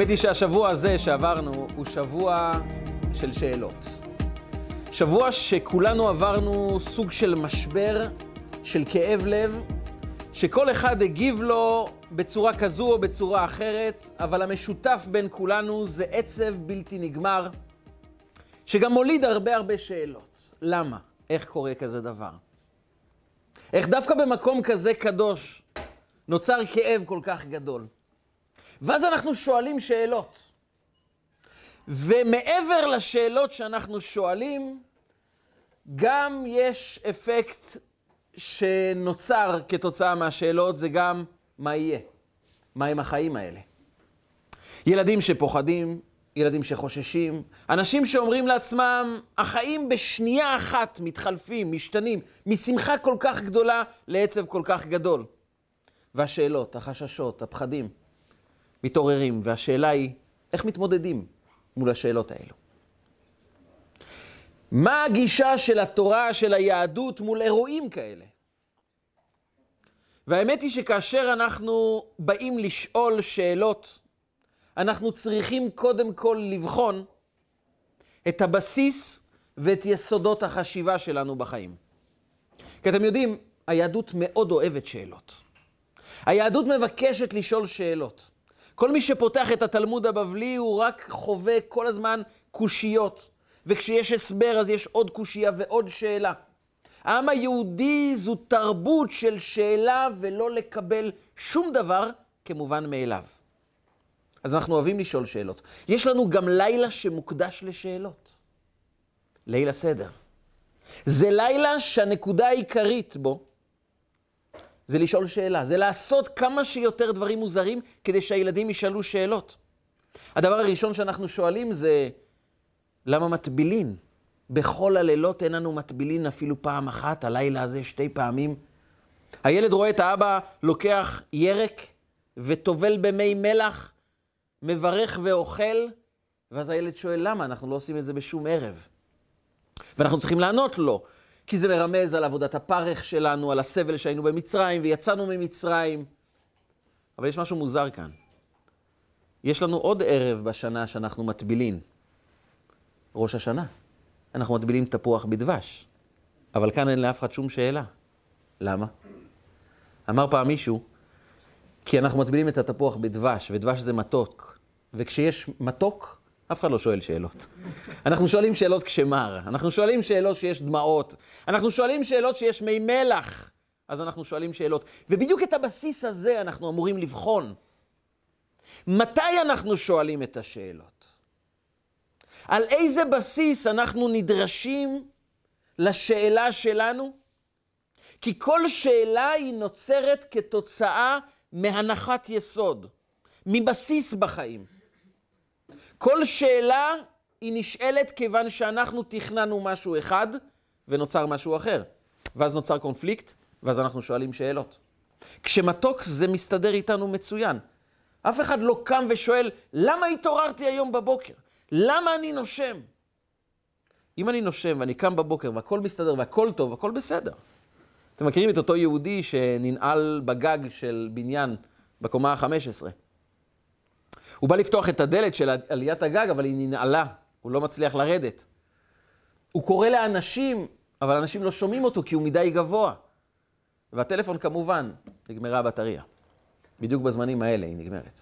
האמת היא שהשבוע הזה שעברנו הוא שבוע של שאלות. שבוע שכולנו עברנו סוג של משבר, של כאב לב, שכל אחד הגיב לו בצורה כזו או בצורה אחרת, אבל המשותף בין כולנו זה עצב בלתי נגמר, שגם מוליד הרבה הרבה שאלות. למה? איך קורה כזה דבר? איך דווקא במקום כזה קדוש נוצר כאב כל כך גדול? ואז אנחנו שואלים שאלות. ומעבר לשאלות שאנחנו שואלים, גם יש אפקט שנוצר כתוצאה מהשאלות, זה גם מה יהיה, מה עם החיים האלה. ילדים שפוחדים, ילדים שחוששים, אנשים שאומרים לעצמם, החיים בשנייה אחת מתחלפים, משתנים, משמחה כל כך גדולה לעצב כל כך גדול. והשאלות, החששות, הפחדים, מתעוררים, והשאלה היא, איך מתמודדים מול השאלות האלו? מה הגישה של התורה, של היהדות, מול אירועים כאלה? והאמת היא שכאשר אנחנו באים לשאול שאלות, אנחנו צריכים קודם כל לבחון את הבסיס ואת יסודות החשיבה שלנו בחיים. כי אתם יודעים, היהדות מאוד אוהבת שאלות. היהדות מבקשת לשאול שאלות. כל מי שפותח את התלמוד הבבלי הוא רק חווה כל הזמן קושיות, וכשיש הסבר אז יש עוד קושייה ועוד שאלה. העם היהודי זו תרבות של שאלה ולא לקבל שום דבר כמובן מאליו. אז אנחנו אוהבים לשאול שאלות. יש לנו גם לילה שמוקדש לשאלות. ליל הסדר. זה לילה שהנקודה העיקרית בו זה לשאול שאלה, זה לעשות כמה שיותר דברים מוזרים כדי שהילדים ישאלו שאלות. הדבר הראשון שאנחנו שואלים זה, למה מטבילין? בכל הלילות אין לנו מטבילין אפילו פעם אחת, הלילה הזה שתי פעמים. הילד רואה את האבא לוקח ירק וטובל במי מלח, מברך ואוכל, ואז הילד שואל, למה? אנחנו לא עושים את זה בשום ערב. ואנחנו צריכים לענות לו, כי זה מרמז על עבודת הפרך שלנו, על הסבל שהיינו במצרים, ויצאנו ממצרים. אבל יש משהו מוזר כאן. יש לנו עוד ערב בשנה שאנחנו מטבילין. ראש השנה. אנחנו מטבילים תפוח בדבש. אבל כאן אין לאף אחד שום שאלה. למה? אמר פעם מישהו, כי אנחנו מטבילים את התפוח בדבש, ודבש זה מתוק. וכשיש מתוק, אף אחד לא שואל שאלות. אנחנו שואלים שאלות כשמר, אנחנו שואלים שאלות שיש דמעות, אנחנו שואלים שאלות שיש מי מלח, אז אנחנו שואלים שאלות. ובדיוק את הבסיס הזה אנחנו אמורים לבחון. מתי אנחנו שואלים את השאלות? על איזה בסיס אנחנו נדרשים לשאלה שלנו? כי כל שאלה היא נוצרת כתוצאה מהנחת יסוד, מבסיס בחיים. כל שאלה היא נשאלת כיוון שאנחנו תכננו משהו אחד ונוצר משהו אחר. ואז נוצר קונפליקט, ואז אנחנו שואלים שאלות. כשמתוק זה מסתדר איתנו מצוין. אף אחד לא קם ושואל, למה התעוררתי היום בבוקר? למה אני נושם? אם אני נושם ואני קם בבוקר והכל מסתדר והכל טוב, הכל בסדר. אתם מכירים את אותו יהודי שננעל בגג של בניין בקומה ה-15. הוא בא לפתוח את הדלת של עליית הגג, אבל היא ננעלה, הוא לא מצליח לרדת. הוא קורא לאנשים, אבל אנשים לא שומעים אותו כי הוא מדי גבוה. והטלפון כמובן, נגמרה הבטריה. בדיוק בזמנים האלה היא נגמרת.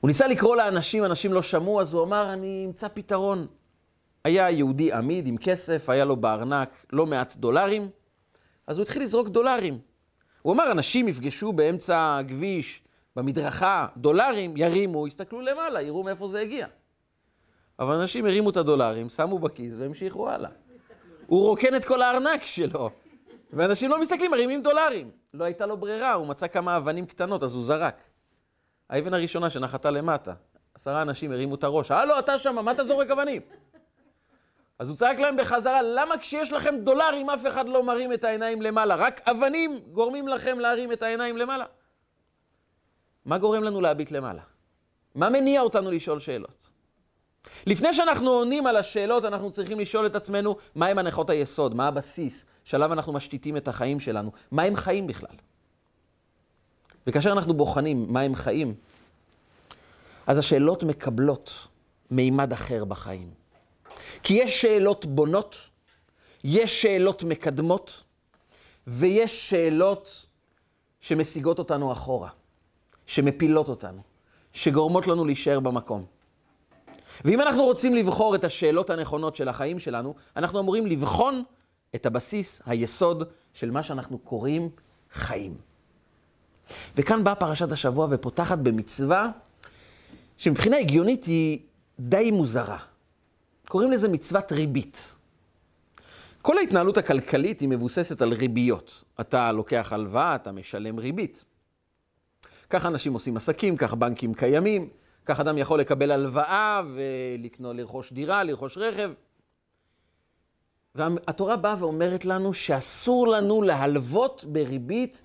הוא ניסה לקרוא לאנשים, אנשים לא שמעו, אז הוא אמר, אני אמצא פתרון. היה יהודי עמיד עם כסף, היה לו בארנק לא מעט דולרים, אז הוא התחיל לזרוק דולרים. הוא אמר, אנשים יפגשו באמצע הכביש, במדרכה, דולרים, ירימו, יסתכלו למעלה, יראו מאיפה זה הגיע. אבל אנשים הרימו את הדולרים, שמו בכיס והמשיכו הלאה. הוא רוקן את כל הארנק שלו, ואנשים לא מסתכלים, מרימים דולרים. לא הייתה לו ברירה, הוא מצא כמה אבנים קטנות, אז הוא זרק. האבן הראשונה שנחתה למטה, עשרה אנשים הרימו את הראש, הלו, אתה שם, מה אתה זורק אבנים? אז הוא צעק להם בחזרה, למה כשיש לכם דולרים אף אחד לא מרים את העיניים למעלה? רק אבנים גורמים לכם להרים את העיניים למעלה. מה גורם לנו להביט למעלה? מה מניע אותנו לשאול שאלות? לפני שאנחנו עונים על השאלות, אנחנו צריכים לשאול את עצמנו, מהם הנחות היסוד, מה הבסיס שעליו אנחנו משתיתים את החיים שלנו, מה הם חיים בכלל. וכאשר אנחנו בוחנים מה הם חיים, אז השאלות מקבלות מימד אחר בחיים. כי יש שאלות בונות, יש שאלות מקדמות, ויש שאלות שמשיגות אותנו אחורה, שמפילות אותנו, שגורמות לנו להישאר במקום. ואם אנחנו רוצים לבחור את השאלות הנכונות של החיים שלנו, אנחנו אמורים לבחון את הבסיס, היסוד של מה שאנחנו קוראים חיים. וכאן באה פרשת השבוע ופותחת במצווה שמבחינה הגיונית היא די מוזרה. קוראים לזה מצוות ריבית. כל ההתנהלות הכלכלית היא מבוססת על ריביות. אתה לוקח הלוואה, אתה משלם ריבית. כך אנשים עושים עסקים, כך בנקים קיימים, כך אדם יכול לקבל הלוואה ולקנות, לרכוש דירה, לרכוש רכב. והתורה באה ואומרת לנו שאסור לנו להלוות בריבית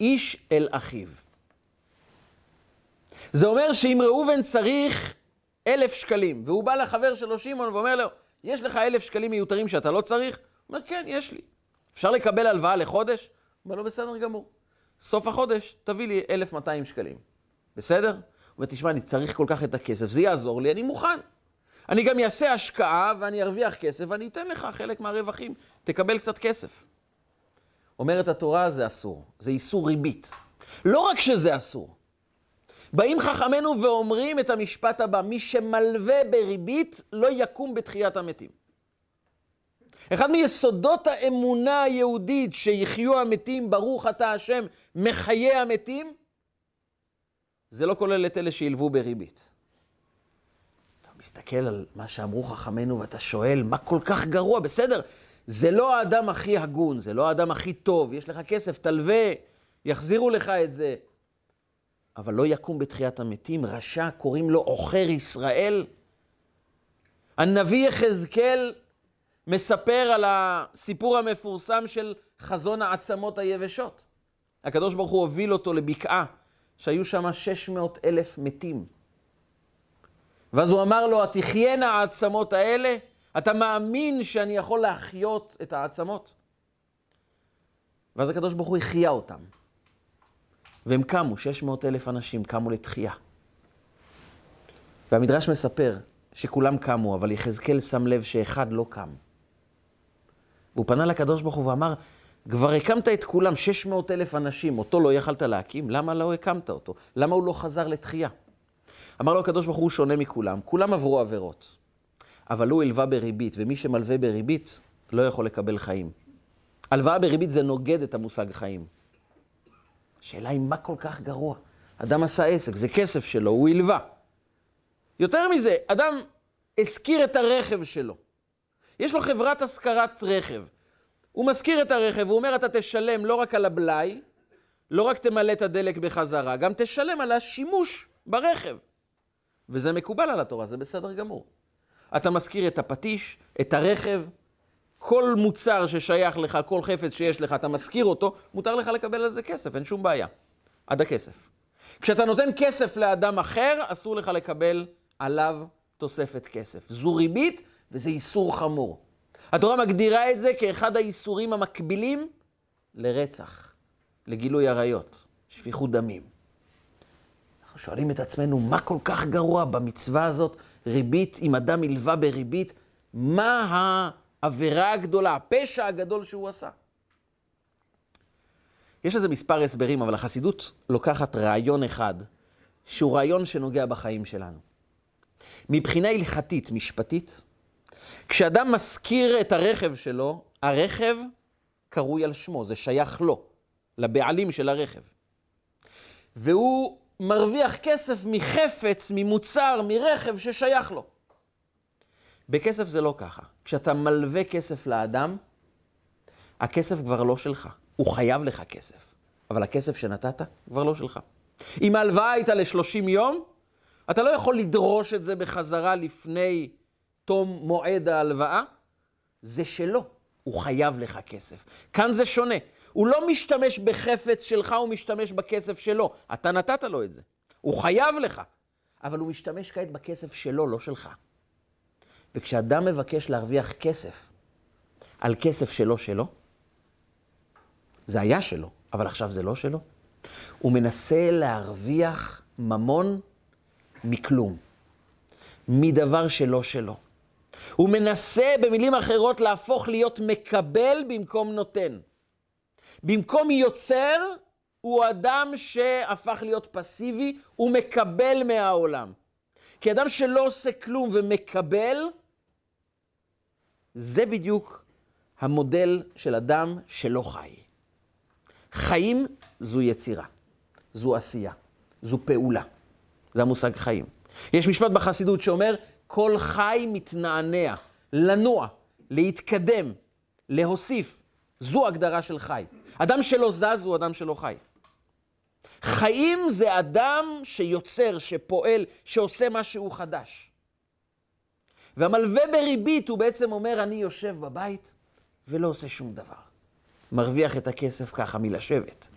איש אל אחיו. זה אומר שאם ראובן צריך אלף שקלים, והוא בא לחבר שלו שמעון ואומר לו, יש לך אלף שקלים מיותרים שאתה לא צריך? הוא אומר, כן, יש לי. אפשר לקבל הלוואה לחודש? הוא אומר לו, בסדר גמור. סוף החודש, תביא לי 1,200 שקלים. בסדר? הוא אומר, תשמע, אני צריך כל כך את הכסף, זה יעזור לי, אני מוכן. אני גם אעשה השקעה ואני ארוויח כסף ואני אתן לך חלק מהרווחים, תקבל קצת כסף. אומרת התורה, זה אסור, זה איסור ריבית. לא רק שזה אסור, באים חכמינו ואומרים את המשפט הבא, מי שמלווה בריבית לא יקום בתחיית המתים. אחד מיסודות האמונה היהודית שיחיו המתים, ברוך אתה השם, מחיי המתים, זה לא כולל את אלה שילוו בריבית. אתה מסתכל על מה שאמרו חכמינו ואתה שואל, מה כל כך גרוע? בסדר, זה לא האדם הכי הגון, זה לא האדם הכי טוב, יש לך כסף, תלווה, יחזירו לך את זה. אבל לא יקום בתחיית המתים, רשע, קוראים לו עוכר ישראל. הנביא יחזקאל מספר על הסיפור המפורסם של חזון העצמות היבשות. הקדוש ברוך הוא הוביל אותו לבקעה, שהיו שם 600 אלף מתים. ואז הוא אמר לו, התחיינה העצמות האלה? אתה מאמין שאני יכול להחיות את העצמות? ואז הקדוש ברוך הוא החיה אותם. והם קמו, 600 אלף אנשים קמו לתחייה. והמדרש מספר שכולם קמו, אבל יחזקאל שם לב שאחד לא קם. והוא פנה לקדוש ברוך הוא ואמר, כבר הקמת את כולם, 600 אלף אנשים, אותו לא יכלת להקים, למה לא הקמת אותו? למה הוא לא חזר לתחייה? אמר לו הקדוש ברוך הוא שונה מכולם, כולם עברו עבירות, אבל הוא הלווה בריבית, ומי שמלווה בריבית לא יכול לקבל חיים. הלוואה בריבית זה נוגד את המושג חיים. השאלה היא מה כל כך גרוע. אדם עשה עסק, זה כסף שלו, הוא הלווה. יותר מזה, אדם השכיר את הרכב שלו. יש לו חברת השכרת רכב. הוא משכיר את הרכב, הוא אומר, אתה תשלם לא רק על הבלאי, לא רק תמלא את הדלק בחזרה, גם תשלם על השימוש ברכב. וזה מקובל על התורה, זה בסדר גמור. אתה משכיר את הפטיש, את הרכב, כל מוצר ששייך לך, כל חפץ שיש לך, אתה משכיר אותו, מותר לך לקבל על זה כסף, אין שום בעיה. עד הכסף. כשאתה נותן כסף לאדם אחר, אסור לך לקבל עליו תוספת כסף. זו ריבית וזה איסור חמור. התורה מגדירה את זה כאחד האיסורים המקבילים לרצח, לגילוי עריות, שפיכות דמים. אנחנו שואלים את עצמנו, מה כל כך גרוע במצווה הזאת, ריבית, אם אדם הלווה בריבית, מה העבירה הגדולה, הפשע הגדול שהוא עשה? יש לזה מספר הסברים, אבל החסידות לוקחת רעיון אחד, שהוא רעיון שנוגע בחיים שלנו. מבחינה הלכתית, משפטית, כשאדם משכיר את הרכב שלו, הרכב קרוי על שמו, זה שייך לו, לבעלים של הרכב. והוא מרוויח כסף מחפץ, ממוצר, מרכב ששייך לו. בכסף זה לא ככה. כשאתה מלווה כסף לאדם, הכסף כבר לא שלך. הוא חייב לך כסף, אבל הכסף שנתת כבר לא שלך. אם ההלוואה הייתה ל-30 יום, אתה לא יכול לדרוש את זה בחזרה לפני תום מועד ההלוואה, זה שלו, הוא חייב לך כסף. כאן זה שונה, הוא לא משתמש בחפץ שלך, הוא משתמש בכסף שלו. אתה נתת לו את זה, הוא חייב לך, אבל הוא משתמש כעת בכסף שלו, לא שלך. וכשאדם מבקש להרוויח כסף על כסף שלו שלו, זה היה שלו, אבל עכשיו זה לא שלו, הוא מנסה להרוויח ממון מכלום, מדבר שלא שלו. הוא מנסה, במילים אחרות, להפוך להיות מקבל במקום נותן. במקום יוצר, הוא אדם שהפך להיות פסיבי, הוא מקבל מהעולם. כי אדם שלא עושה כלום ומקבל, זה בדיוק המודל של אדם שלא חי. חיים זו יצירה, זו עשייה, זו פעולה. זה המושג חיים. יש משפט בחסידות שאומר, כל חי מתנענע, לנוע, להתקדם, להוסיף. זו הגדרה של חי. אדם שלא זז הוא אדם שלא חי. חיים זה אדם שיוצר, שפועל, שעושה משהו חדש. והמלווה בריבית הוא בעצם אומר, אני יושב בבית ולא עושה שום דבר. מרוויח את הכסף ככה מלשבת.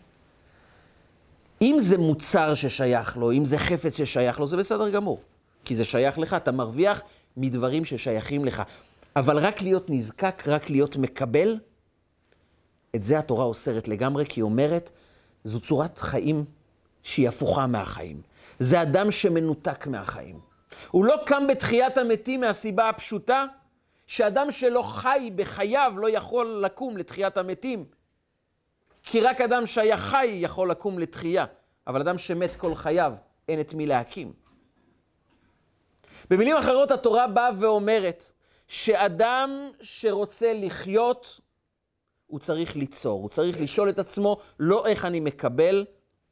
אם זה מוצר ששייך לו, אם זה חפץ ששייך לו, זה בסדר גמור. כי זה שייך לך, אתה מרוויח מדברים ששייכים לך. אבל רק להיות נזקק, רק להיות מקבל, את זה התורה אוסרת לגמרי, כי היא אומרת, זו צורת חיים שהיא הפוכה מהחיים. זה אדם שמנותק מהחיים. הוא לא קם בתחיית המתים מהסיבה הפשוטה שאדם שלא חי בחייו לא יכול לקום לתחיית המתים. כי רק אדם שהיה חי יכול לקום לתחייה, אבל אדם שמת כל חייו, אין את מי להקים. במילים אחרות, התורה באה ואומרת שאדם שרוצה לחיות, הוא צריך ליצור, הוא צריך לשאול את עצמו לא איך אני מקבל,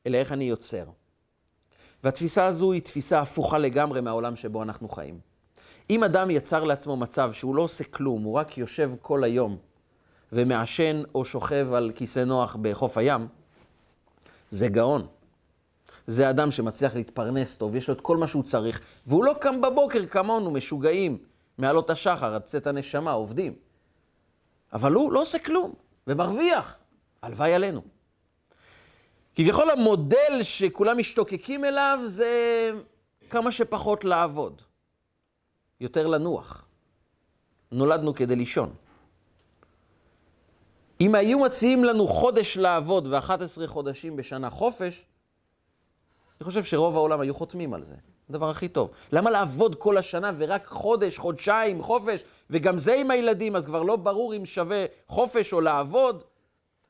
אלא איך אני יוצר. והתפיסה הזו היא תפיסה הפוכה לגמרי מהעולם שבו אנחנו חיים. אם אדם יצר לעצמו מצב שהוא לא עושה כלום, הוא רק יושב כל היום ומעשן או שוכב על כיסא נוח בחוף הים, זה גאון. זה אדם שמצליח להתפרנס טוב, יש לו את כל מה שהוא צריך, והוא לא קם בבוקר כמונו, משוגעים, מעלות השחר, עד צאת הנשמה, עובדים. אבל הוא לא עושה כלום, ומרוויח. הלוואי עלינו. כביכול המודל שכולם משתוקקים אליו זה כמה שפחות לעבוד. יותר לנוח. נולדנו כדי לישון. אם היו מציעים לנו חודש לעבוד ו-11 חודשים בשנה חופש, אני חושב שרוב העולם היו חותמים על זה. הדבר הכי טוב. למה לעבוד כל השנה ורק חודש, חודשיים, חופש, וגם זה עם הילדים, אז כבר לא ברור אם שווה חופש או לעבוד?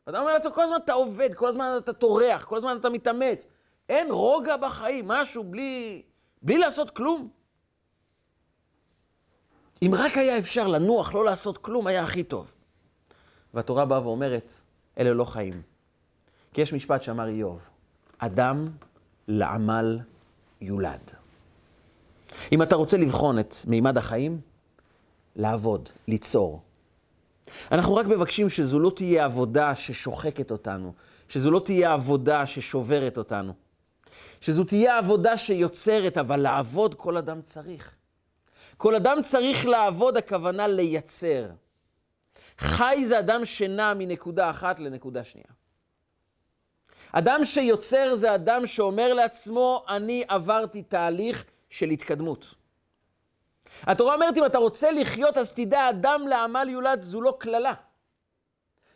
אדם אומר לעצמו, כל הזמן אתה עובד, כל הזמן אתה טורח, כל הזמן אתה מתאמץ. אין רוגע בחיים, משהו בלי, בלי לעשות כלום. אם רק היה אפשר לנוח, לא לעשות כלום, היה הכי טוב. והתורה באה ואומרת, אלה לא חיים. כי יש משפט שאמר איוב, אדם לעמל יולד. אם אתה רוצה לבחון את מימד החיים, לעבוד, ליצור. אנחנו רק מבקשים שזו לא תהיה עבודה ששוחקת אותנו, שזו לא תהיה עבודה ששוברת אותנו, שזו תהיה עבודה שיוצרת, אבל לעבוד כל אדם צריך. כל אדם צריך לעבוד, הכוונה לייצר. חי זה אדם שנע מנקודה אחת לנקודה שנייה. אדם שיוצר זה אדם שאומר לעצמו, אני עברתי תהליך של התקדמות. התורה אומרת, אם אתה רוצה לחיות, אז תדע, אדם לעמל יולד, זו לא קללה.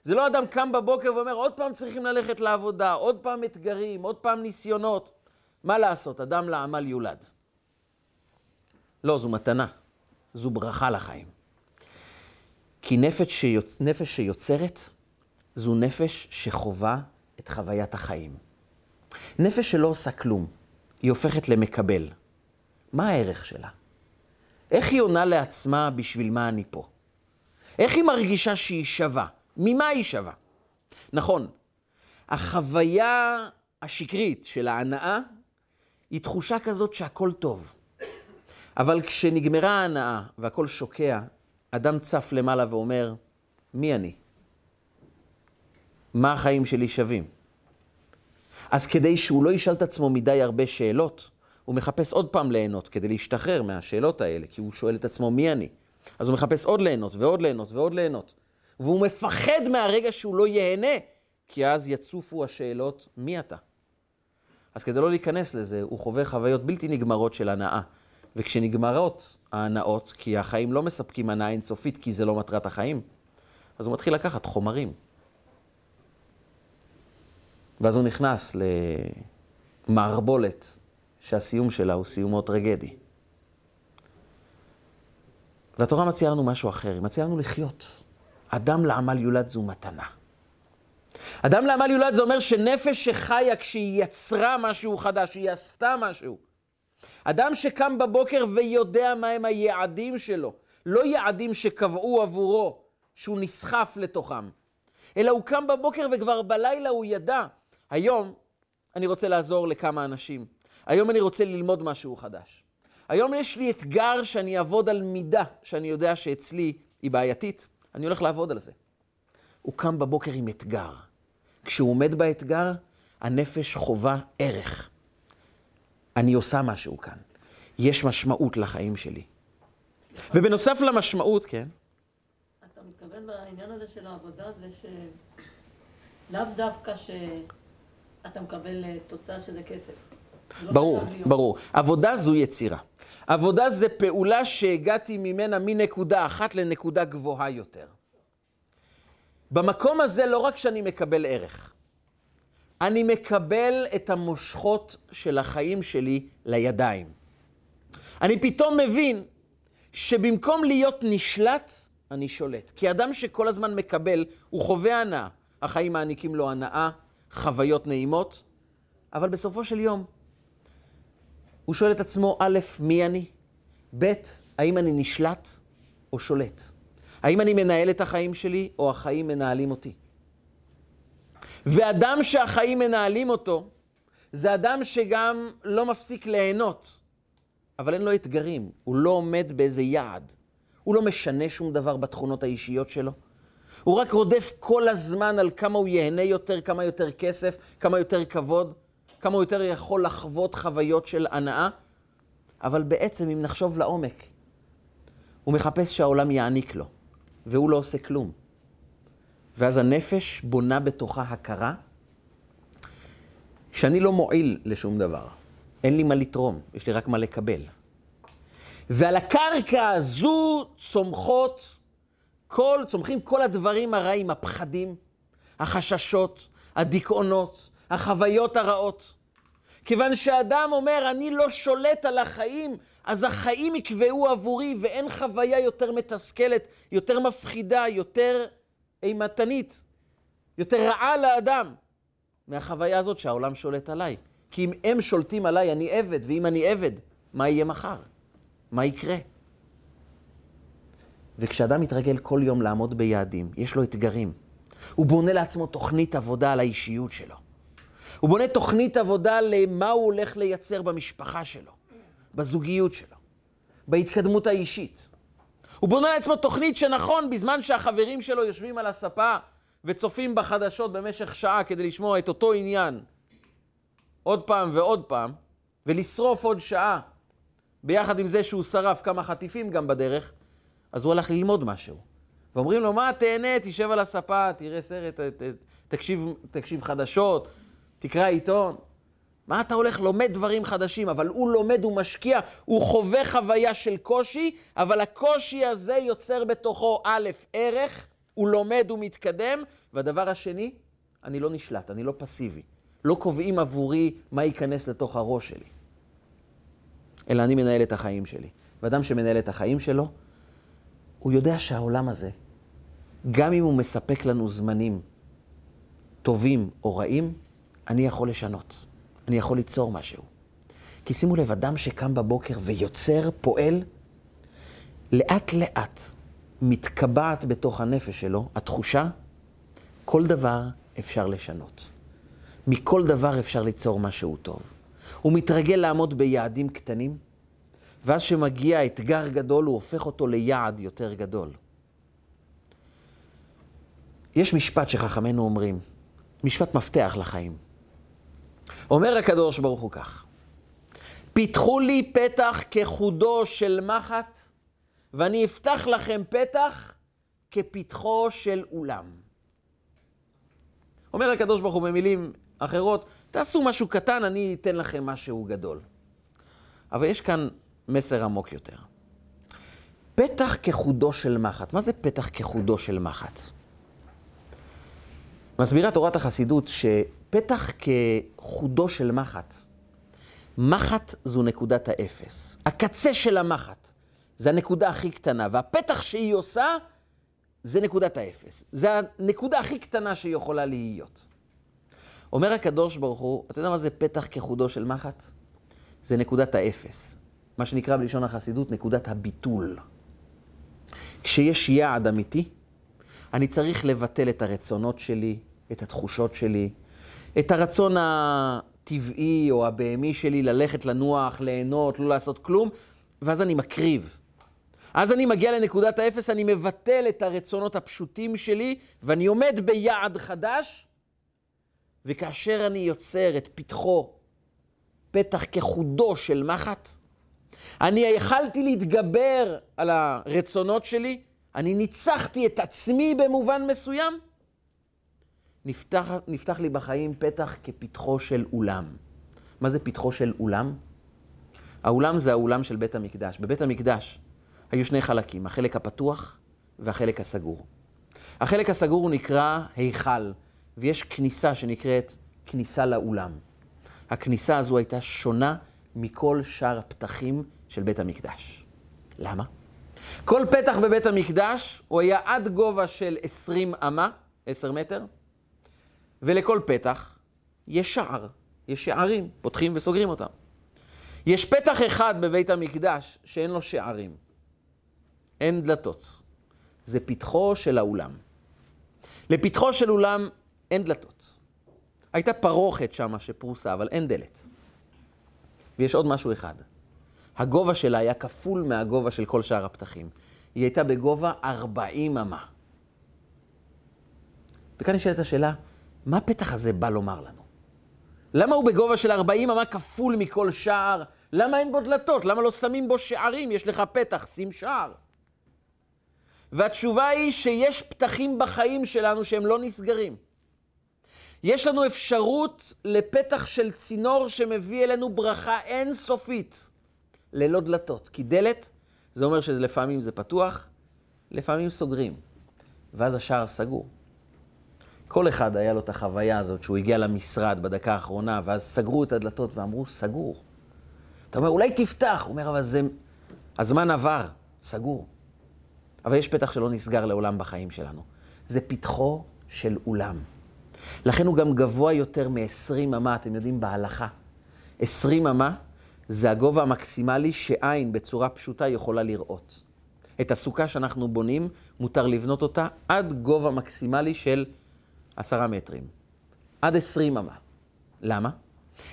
זה לא אדם קם בבוקר ואומר, עוד פעם צריכים ללכת לעבודה, עוד פעם אתגרים, עוד פעם ניסיונות. מה לעשות, אדם לעמל יולד. לא, זו מתנה, זו ברכה לחיים. כי נפש, שיוצ... נפש שיוצרת, זו נפש שחווה את חוויית החיים. נפש שלא עושה כלום, היא הופכת למקבל. מה הערך שלה? איך היא עונה לעצמה בשביל מה אני פה? איך היא מרגישה שהיא שווה? ממה היא שווה? נכון, החוויה השקרית של ההנאה היא תחושה כזאת שהכל טוב. אבל כשנגמרה ההנאה והכל שוקע, אדם צף למעלה ואומר, מי אני? מה החיים שלי שווים? אז כדי שהוא לא ישאל את עצמו מדי הרבה שאלות, הוא מחפש עוד פעם ליהנות כדי להשתחרר מהשאלות האלה, כי הוא שואל את עצמו מי אני. אז הוא מחפש עוד ליהנות ועוד ליהנות ועוד ליהנות. והוא מפחד מהרגע שהוא לא ייהנה, כי אז יצופו השאלות מי אתה. אז כדי לא להיכנס לזה, הוא חווה חוויות בלתי נגמרות של הנאה. וכשנגמרות ההנאות, כי החיים לא מספקים הנאה אינסופית, כי זה לא מטרת החיים, אז הוא מתחיל לקחת חומרים. ואז הוא נכנס למערבולת שהסיום שלה הוא סיום מאוד טרגדי. והתורה מציעה לנו משהו אחר, היא מציעה לנו לחיות. אדם לעמל יולד זו מתנה. אדם לעמל יולד זה אומר שנפש שחיה כשהיא יצרה משהו חדש, היא עשתה משהו. אדם שקם בבוקר ויודע מהם היעדים שלו, לא יעדים שקבעו עבורו, שהוא נסחף לתוכם, אלא הוא קם בבוקר וכבר בלילה הוא ידע. היום אני רוצה לעזור לכמה אנשים. היום אני רוצה ללמוד משהו חדש. היום יש לי אתגר שאני אעבוד על מידה שאני יודע שאצלי היא בעייתית. אני הולך לעבוד על זה. הוא קם בבוקר עם אתגר. כשהוא עומד באתגר, הנפש חווה ערך. אני עושה משהו כאן. יש משמעות לחיים שלי. ובנוסף למשמעות, כן. אתה מתכוון בעניין הזה של העבודה, זה שלאו דווקא שאתה מקבל אה, תוצאה שזה כסף. לא ברור. ברור. עבודה זו יצירה. עבודה זה פעולה שהגעתי ממנה מנקודה אחת לנקודה גבוהה יותר. במקום הזה לא רק שאני מקבל ערך, אני מקבל את המושכות של החיים שלי לידיים. אני פתאום מבין שבמקום להיות נשלט, אני שולט. כי אדם שכל הזמן מקבל, הוא חווה הנאה. החיים מעניקים לו הנאה, חוויות נעימות, אבל בסופו של יום, הוא שואל את עצמו, א', מי אני? ב', האם אני נשלט או שולט? האם אני מנהל את החיים שלי, או החיים מנהלים אותי? ואדם שהחיים מנהלים אותו, זה אדם שגם לא מפסיק ליהנות, אבל אין לו אתגרים, הוא לא עומד באיזה יעד. הוא לא משנה שום דבר בתכונות האישיות שלו. הוא רק רודף כל הזמן על כמה הוא ייהנה יותר, כמה יותר כסף, כמה יותר כבוד, כמה יותר יכול לחוות חוויות של הנאה. אבל בעצם, אם נחשוב לעומק, הוא מחפש שהעולם יעניק לו, והוא לא עושה כלום. ואז הנפש בונה בתוכה הכרה שאני לא מועיל לשום דבר. אין לי מה לתרום, יש לי רק מה לקבל. ועל הקרקע הזו צומחות כל, צומחים כל הדברים הרעים, הפחדים, החששות, הדיכאונות, החוויות הרעות. כיוון שאדם אומר, אני לא שולט על החיים, אז החיים יקבעו עבורי, ואין חוויה יותר מתסכלת, יותר מפחידה, יותר אימתנית, יותר רעה לאדם, מהחוויה הזאת שהעולם שולט עליי. כי אם הם שולטים עליי, אני עבד, ואם אני עבד, מה יהיה מחר? מה יקרה? וכשאדם מתרגל כל יום לעמוד ביעדים, יש לו אתגרים. הוא בונה לעצמו תוכנית עבודה על האישיות שלו. הוא בונה תוכנית עבודה למה הוא הולך לייצר במשפחה שלו, בזוגיות שלו, בהתקדמות האישית. הוא בונה לעצמו תוכנית שנכון, בזמן שהחברים שלו יושבים על הספה וצופים בחדשות במשך שעה כדי לשמוע את אותו עניין עוד פעם ועוד פעם, ולשרוף עוד שעה, ביחד עם זה שהוא שרף כמה חטיפים גם בדרך, אז הוא הלך ללמוד משהו. ואומרים לו, מה, תהנה, תשב על הספה, תראה סרט, ת, ת, תקשיב, תקשיב חדשות, תקרא עיתון. מה אתה הולך? לומד דברים חדשים, אבל הוא לומד, הוא משקיע, הוא חווה חוויה של קושי, אבל הקושי הזה יוצר בתוכו א', ערך, הוא לומד, הוא מתקדם, והדבר השני, אני לא נשלט, אני לא פסיבי. לא קובעים עבורי מה ייכנס לתוך הראש שלי, אלא אני מנהל את החיים שלי. ואדם שמנהל את החיים שלו, הוא יודע שהעולם הזה, גם אם הוא מספק לנו זמנים טובים או רעים, אני יכול לשנות. אני יכול ליצור משהו. כי שימו לב, אדם שקם בבוקר ויוצר, פועל, לאט לאט מתקבעת בתוך הנפש שלו התחושה, כל דבר אפשר לשנות. מכל דבר אפשר ליצור משהו טוב. הוא מתרגל לעמוד ביעדים קטנים, ואז כשמגיע אתגר גדול, הוא הופך אותו ליעד יותר גדול. יש משפט שחכמינו אומרים, משפט מפתח לחיים. אומר הקדוש ברוך הוא כך, פיתחו לי פתח כחודו של מחט, ואני אפתח לכם פתח כפתחו של אולם. אומר הקדוש ברוך הוא במילים אחרות, תעשו משהו קטן, אני אתן לכם משהו גדול. אבל יש כאן מסר עמוק יותר. פתח כחודו של מחט. מה זה פתח כחודו של מחט? מסבירה תורת החסידות שפתח כחודו של מחט מחט זו נקודת האפס. הקצה של המחט זה הנקודה הכי קטנה, והפתח שהיא עושה זה נקודת האפס. זה הנקודה הכי קטנה שהיא יכולה להיות. אומר הקדוש ברוך הוא, אתה יודע מה זה פתח כחודו של מחט? זה נקודת האפס. מה שנקרא בלשון החסידות נקודת הביטול. כשיש יעד אמיתי, אני צריך לבטל את הרצונות שלי, את התחושות שלי, את הרצון הטבעי או הבהמי שלי ללכת לנוח, ליהנות, לא לעשות כלום, ואז אני מקריב. אז אני מגיע לנקודת האפס, אני מבטל את הרצונות הפשוטים שלי, ואני עומד ביעד חדש, וכאשר אני יוצר את פתחו, פתח כחודו של מחט, אני יכלתי להתגבר על הרצונות שלי, אני ניצחתי את עצמי במובן מסוים, נפתח, נפתח לי בחיים פתח כפתחו של אולם. מה זה פתחו של אולם? האולם זה האולם של בית המקדש. בבית המקדש היו שני חלקים, החלק הפתוח והחלק הסגור. החלק הסגור נקרא היכל, ויש כניסה שנקראת כניסה לאולם. הכניסה הזו הייתה שונה מכל שאר הפתחים של בית המקדש. למה? כל פתח בבית המקדש הוא היה עד גובה של 20 אמה, 10 מטר, ולכל פתח יש שער, יש שערים, פותחים וסוגרים אותם. יש פתח אחד בבית המקדש שאין לו שערים, אין דלתות. זה פתחו של האולם. לפתחו של אולם אין דלתות. הייתה פרוכת שם שפרוסה, אבל אין דלת. ויש עוד משהו אחד. הגובה שלה היה כפול מהגובה של כל שאר הפתחים. היא הייתה בגובה 40 אמה. וכאן נשאלת השאלה, מה הפתח הזה בא לומר לנו? למה הוא בגובה של 40 אמה כפול מכל שער? למה אין בו דלתות? למה לא שמים בו שערים? יש לך פתח, שים שער. והתשובה היא שיש פתחים בחיים שלנו שהם לא נסגרים. יש לנו אפשרות לפתח של צינור שמביא אלינו ברכה אינסופית, ללא דלתות. כי דלת, זה אומר שלפעמים זה פתוח, לפעמים סוגרים, ואז השער סגור. כל אחד היה לו את החוויה הזאת שהוא הגיע למשרד בדקה האחרונה, ואז סגרו את הדלתות ואמרו, סגור. אתה אומר, אולי תפתח. הוא אומר, אבל זה... הזמן עבר, סגור. אבל יש פתח שלא נסגר לעולם בחיים שלנו. זה פתחו של אולם. לכן הוא גם גבוה יותר מ-20 אמה, אתם יודעים, בהלכה. 20 אמה זה הגובה המקסימלי שעין בצורה פשוטה יכולה לראות. את הסוכה שאנחנו בונים, מותר לבנות אותה עד גובה מקסימלי של עשרה מטרים. עד 20 אמה. למה?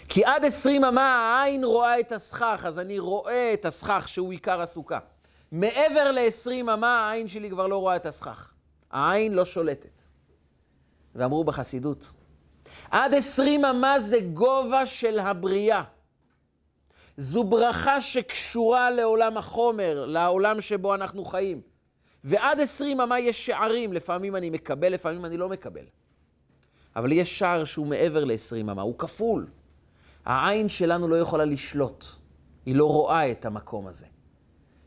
כי עד 20 אמה העין רואה את הסכך, אז אני רואה את הסכך שהוא עיקר הסוכה. מעבר ל-20 אמה העין שלי כבר לא רואה את הסכך. העין לא שולטת. ואמרו בחסידות, עד 20 אמה זה גובה של הבריאה. זו ברכה שקשורה לעולם החומר, לעולם שבו אנחנו חיים. ועד 20 אמה יש שערים, לפעמים אני מקבל, לפעמים אני לא מקבל. אבל יש שער שהוא מעבר ל-20 אמה, הוא כפול. העין שלנו לא יכולה לשלוט, היא לא רואה את המקום הזה.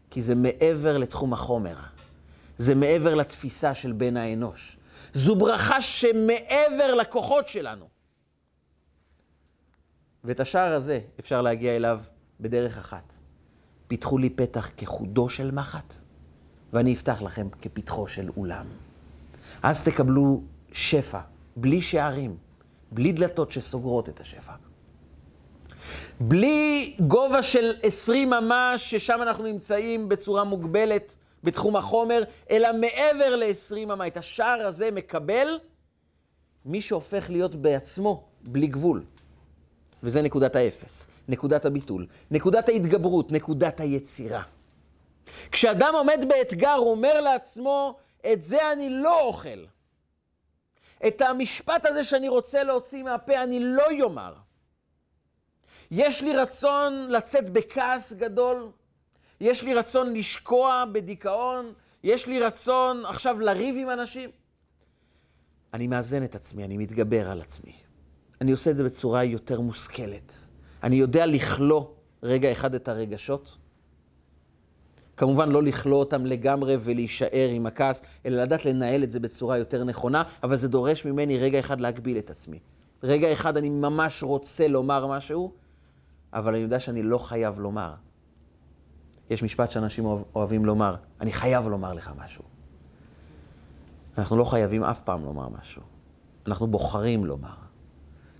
כי זה מעבר לתחום החומר, זה מעבר לתפיסה של בן האנוש. זו ברכה שמעבר לכוחות שלנו. ואת השער הזה אפשר להגיע אליו בדרך אחת. פיתחו לי פתח כחודו של מחט, ואני אפתח לכם כפתחו של אולם. אז תקבלו שפע, בלי שערים, בלי דלתות שסוגרות את השפע. בלי גובה של 20 אמה, ששם אנחנו נמצאים בצורה מוגבלת בתחום החומר, אלא מעבר ל-20 אמה. את השער הזה מקבל מי שהופך להיות בעצמו בלי גבול. וזה נקודת האפס, נקודת הביטול, נקודת ההתגברות, נקודת היצירה. כשאדם עומד באתגר, הוא אומר לעצמו, את זה אני לא אוכל. את המשפט הזה שאני רוצה להוציא מהפה, אני לא יאמר. יש לי רצון לצאת בכעס גדול, יש לי רצון לשקוע בדיכאון, יש לי רצון עכשיו לריב עם אנשים. אני מאזן את עצמי, אני מתגבר על עצמי. אני עושה את זה בצורה יותר מושכלת. אני יודע לכלוא רגע אחד את הרגשות. כמובן לא לכלוא אותם לגמרי ולהישאר עם הכעס, אלא לדעת לנהל את זה בצורה יותר נכונה, אבל זה דורש ממני רגע אחד להגביל את עצמי. רגע אחד אני ממש רוצה לומר משהו, אבל אני יודע שאני לא חייב לומר. יש משפט שאנשים אוהב, אוהבים לומר, אני חייב לומר לך משהו. אנחנו לא חייבים אף פעם לומר משהו. אנחנו בוחרים לומר.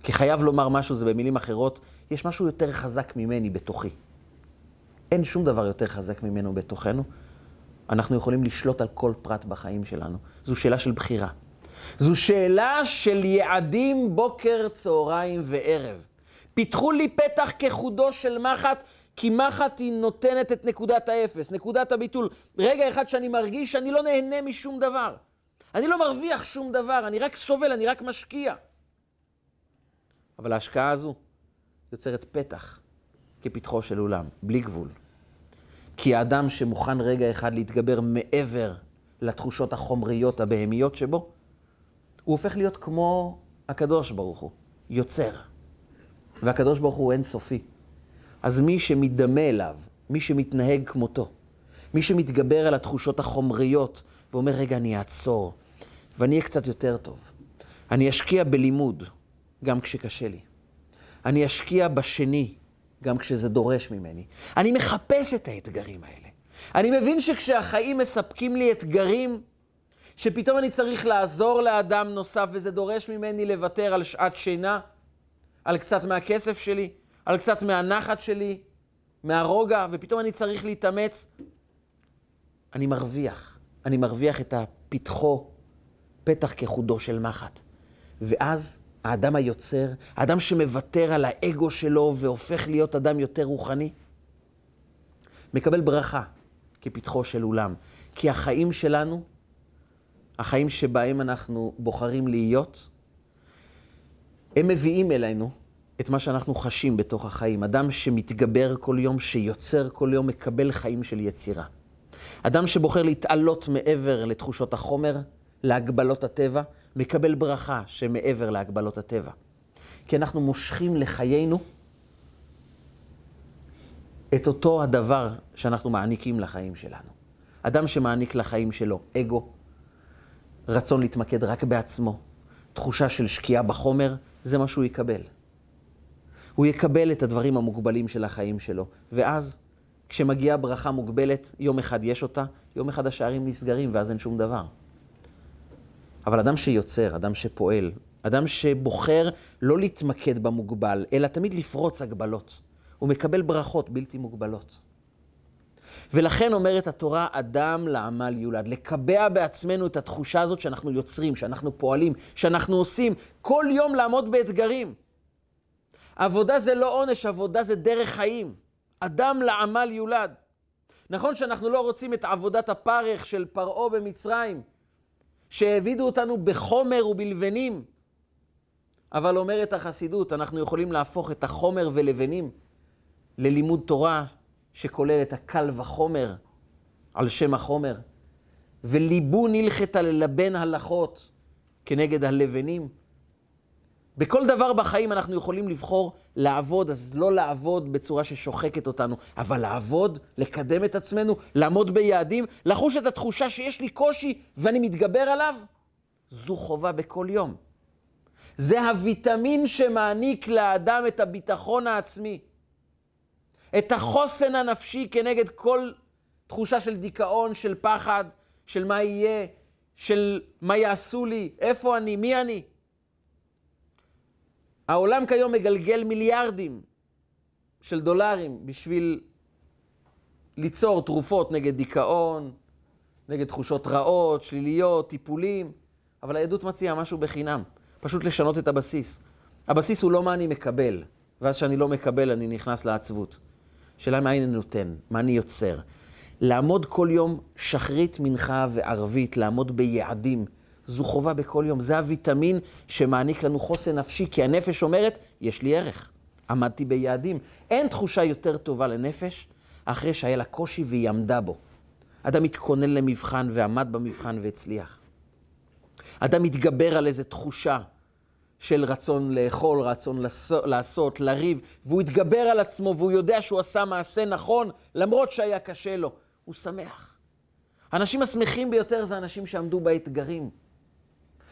כי חייב לומר משהו זה במילים אחרות, יש משהו יותר חזק ממני בתוכי. אין שום דבר יותר חזק ממנו בתוכנו. אנחנו יכולים לשלוט על כל פרט בחיים שלנו. זו שאלה של בחירה. זו שאלה של יעדים בוקר, צהריים וערב. פיתחו לי פתח כחודו של מחט, כי מחט היא נותנת את נקודת האפס, נקודת הביטול. רגע אחד שאני מרגיש שאני לא נהנה משום דבר. אני לא מרוויח שום דבר, אני רק סובל, אני רק משקיע. אבל ההשקעה הזו יוצרת פתח כפתחו של אולם, בלי גבול. כי האדם שמוכן רגע אחד להתגבר מעבר לתחושות החומריות הבהמיות שבו, הוא הופך להיות כמו הקדוש ברוך הוא, יוצר. והקדוש ברוך הוא אינסופי. אז מי שמדמה אליו, מי שמתנהג כמותו, מי שמתגבר על התחושות החומריות ואומר, רגע, אני אעצור, ואני אהיה קצת יותר טוב. אני אשקיע בלימוד, גם כשקשה לי. אני אשקיע בשני, גם כשזה דורש ממני. אני מחפש את האתגרים האלה. אני מבין שכשהחיים מספקים לי אתגרים, שפתאום אני צריך לעזור לאדם נוסף וזה דורש ממני לוותר על שעת שינה, על קצת מהכסף שלי, על קצת מהנחת שלי, מהרוגע, ופתאום אני צריך להתאמץ, אני מרוויח. אני מרוויח את הפתחו, פתח כחודו של מחט. ואז האדם היוצר, האדם שמוותר על האגו שלו והופך להיות אדם יותר רוחני, מקבל ברכה כפתחו של אולם. כי החיים שלנו, החיים שבהם אנחנו בוחרים להיות, הם מביאים אלינו את מה שאנחנו חשים בתוך החיים. אדם שמתגבר כל יום, שיוצר כל יום, מקבל חיים של יצירה. אדם שבוחר להתעלות מעבר לתחושות החומר, להגבלות הטבע, מקבל ברכה שמעבר להגבלות הטבע. כי אנחנו מושכים לחיינו את אותו הדבר שאנחנו מעניקים לחיים שלנו. אדם שמעניק לחיים שלו אגו, רצון להתמקד רק בעצמו, תחושה של שקיעה בחומר, זה מה שהוא יקבל. הוא יקבל את הדברים המוגבלים של החיים שלו, ואז כשמגיעה ברכה מוגבלת, יום אחד יש אותה, יום אחד השערים נסגרים ואז אין שום דבר. אבל אדם שיוצר, אדם שפועל, אדם שבוחר לא להתמקד במוגבל, אלא תמיד לפרוץ הגבלות, הוא מקבל ברכות בלתי מוגבלות. ולכן אומרת התורה, אדם לעמל יולד. לקבע בעצמנו את התחושה הזאת שאנחנו יוצרים, שאנחנו פועלים, שאנחנו עושים, כל יום לעמוד באתגרים. עבודה זה לא עונש, עבודה זה דרך חיים. אדם לעמל יולד. נכון שאנחנו לא רוצים את עבודת הפרך של פרעה במצרים, שהעבידו אותנו בחומר ובלבנים, אבל אומרת החסידות, אנחנו יכולים להפוך את החומר ולבנים ללימוד תורה שכולל את הקל וחומר על שם החומר, וליבו נלכת ללבן הלכות כנגד הלבנים. בכל דבר בחיים אנחנו יכולים לבחור לעבוד, אז לא לעבוד בצורה ששוחקת אותנו, אבל לעבוד, לקדם את עצמנו, לעמוד ביעדים, לחוש את התחושה שיש לי קושי ואני מתגבר עליו, זו חובה בכל יום. זה הוויטמין שמעניק לאדם את הביטחון העצמי, את החוסן הנפשי כנגד כל תחושה של דיכאון, של פחד, של מה יהיה, של מה יעשו לי, איפה אני, מי אני. העולם כיום מגלגל מיליארדים של דולרים בשביל ליצור תרופות נגד דיכאון, נגד תחושות רעות, שליליות, טיפולים, אבל היהדות מציעה משהו בחינם, פשוט לשנות את הבסיס. הבסיס הוא לא מה אני מקבל, ואז כשאני לא מקבל אני נכנס לעצבות. שאלה מה אני נותן, מה אני יוצר. לעמוד כל יום שחרית, מנחה וערבית, לעמוד ביעדים. זו חובה בכל יום. זה הוויטמין שמעניק לנו חוסן נפשי, כי הנפש אומרת, יש לי ערך. עמדתי ביעדים. אין תחושה יותר טובה לנפש אחרי שהיה לה קושי והיא עמדה בו. אדם מתכונן למבחן ועמד במבחן והצליח. אדם מתגבר על איזו תחושה של רצון לאכול, רצון לעשות, לריב, והוא התגבר על עצמו והוא יודע שהוא עשה מעשה נכון, למרות שהיה קשה לו. הוא שמח. האנשים השמחים ביותר זה אנשים שעמדו באתגרים.